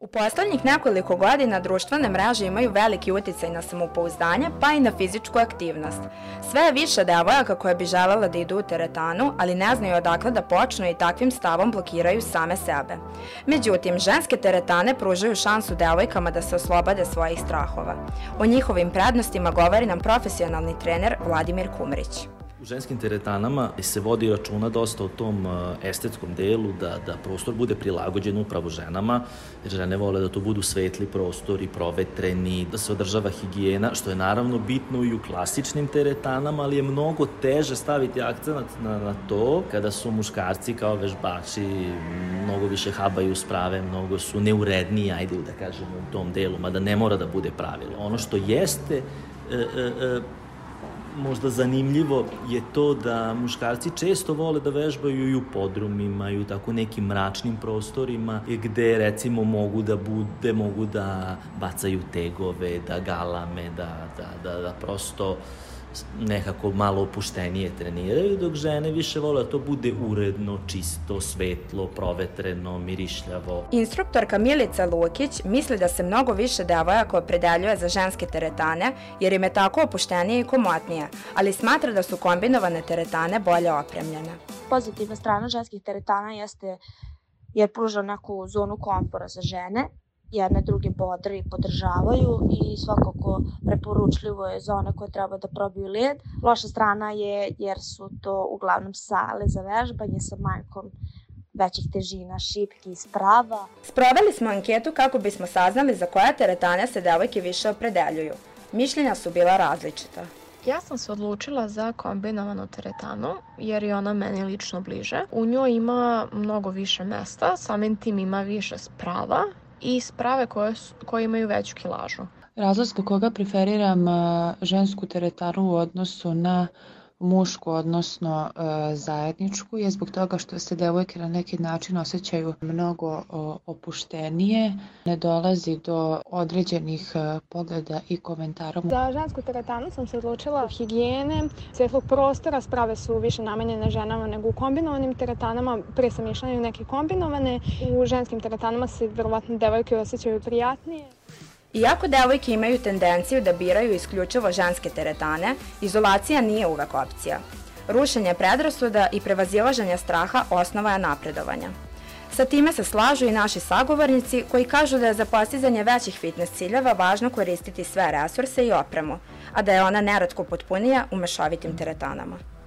U poslednjih nekoliko godina društvene mreže imaju veliki uticaj na samopouzdanje, pa i na fizičku aktivnost. Sve je više devojaka koje bi želela da idu u teretanu, ali ne znaju odakle da počnu i takvim stavom blokiraju same sebe. Međutim, ženske teretane pružaju šansu devojkama da se oslobode svojih strahova. O njihovim prednostima govori nam profesionalni trener Vladimir Kumrić. U ženskim teretanama se vodi računa dosta o tom e, estetskom delu, da, da prostor bude prilagođen upravo ženama, jer žene vole da to budu svetli prostori, provetreni, da se održava higijena, što je naravno bitno i u klasičnim teretanama, ali je mnogo teže staviti akcenat na, na to kada su muškarci kao vežbači mnogo više habaju sprave, mnogo su neuredniji, ajde da kažemo, u tom delu, mada ne mora da bude pravilo. Ono što jeste e, e, e, možda zanimljivo je to da muškarci često vole da vežbaju i u podrumima i u tako nekim mračnim prostorima gde recimo mogu da bude, mogu da bacaju tegove, da galame, da, da, da, da prosto nekako malo opuštenije treniraju, dok žene više vole da to bude uredno, čisto, svetlo, provetreno, mirišljavo. Instruktorka Milica Lukić misli da se mnogo više devojaka opredeljuje za ženske teretane, jer im je tako opuštenije i komotnije, ali smatra da su kombinovane teretane bolje opremljene. Pozitivna strana ženskih teretana jeste jer pruža neku zonu komfora za žene, jedne druge bodre i podržavaju i svakako preporučljivo je za one koje treba da probiju led. Loša strana je jer su to uglavnom sale za vežbanje sa manjkom većih težina, šipki i sprava. Sproveli smo anketu kako bismo saznali za koja teretane se devojke više opredeljuju. Mišljenja su bila različita. Ja sam se odlučila za kombinovanu teretanu jer je ona meni lično bliže. U njoj ima mnogo više mesta, samim tim ima više sprava i sprave koje, koje imaju veću kilažu. Razlog zbog koga preferiram žensku teretanu u odnosu na mušku, odnosno e, zajedničku, je zbog toga što se devojke na neki način osjećaju mnogo opuštenije, ne dolazi do određenih e, pogleda i komentara. Za žensku teretanu sam se odlučila higijene, svetlog prostora, sprave su više namenjene ženama nego u kombinovanim teretanama, pre sam išla neke kombinovane, u ženskim teretanama se verovatno devojke osjećaju prijatnije. Iako devojke imaju tendenciju da biraju isključivo ženske teretane, izolacija nije uvek opcija. Rušenje predrasuda i prevazilaženje straha osnova je napredovanja. Sa time se slažu i naši sagovornici koji kažu da je za postizanje većih fitness ciljeva važno koristiti sve resurse i opremu, a da je ona neradko potpunija u mešovitim teretanama.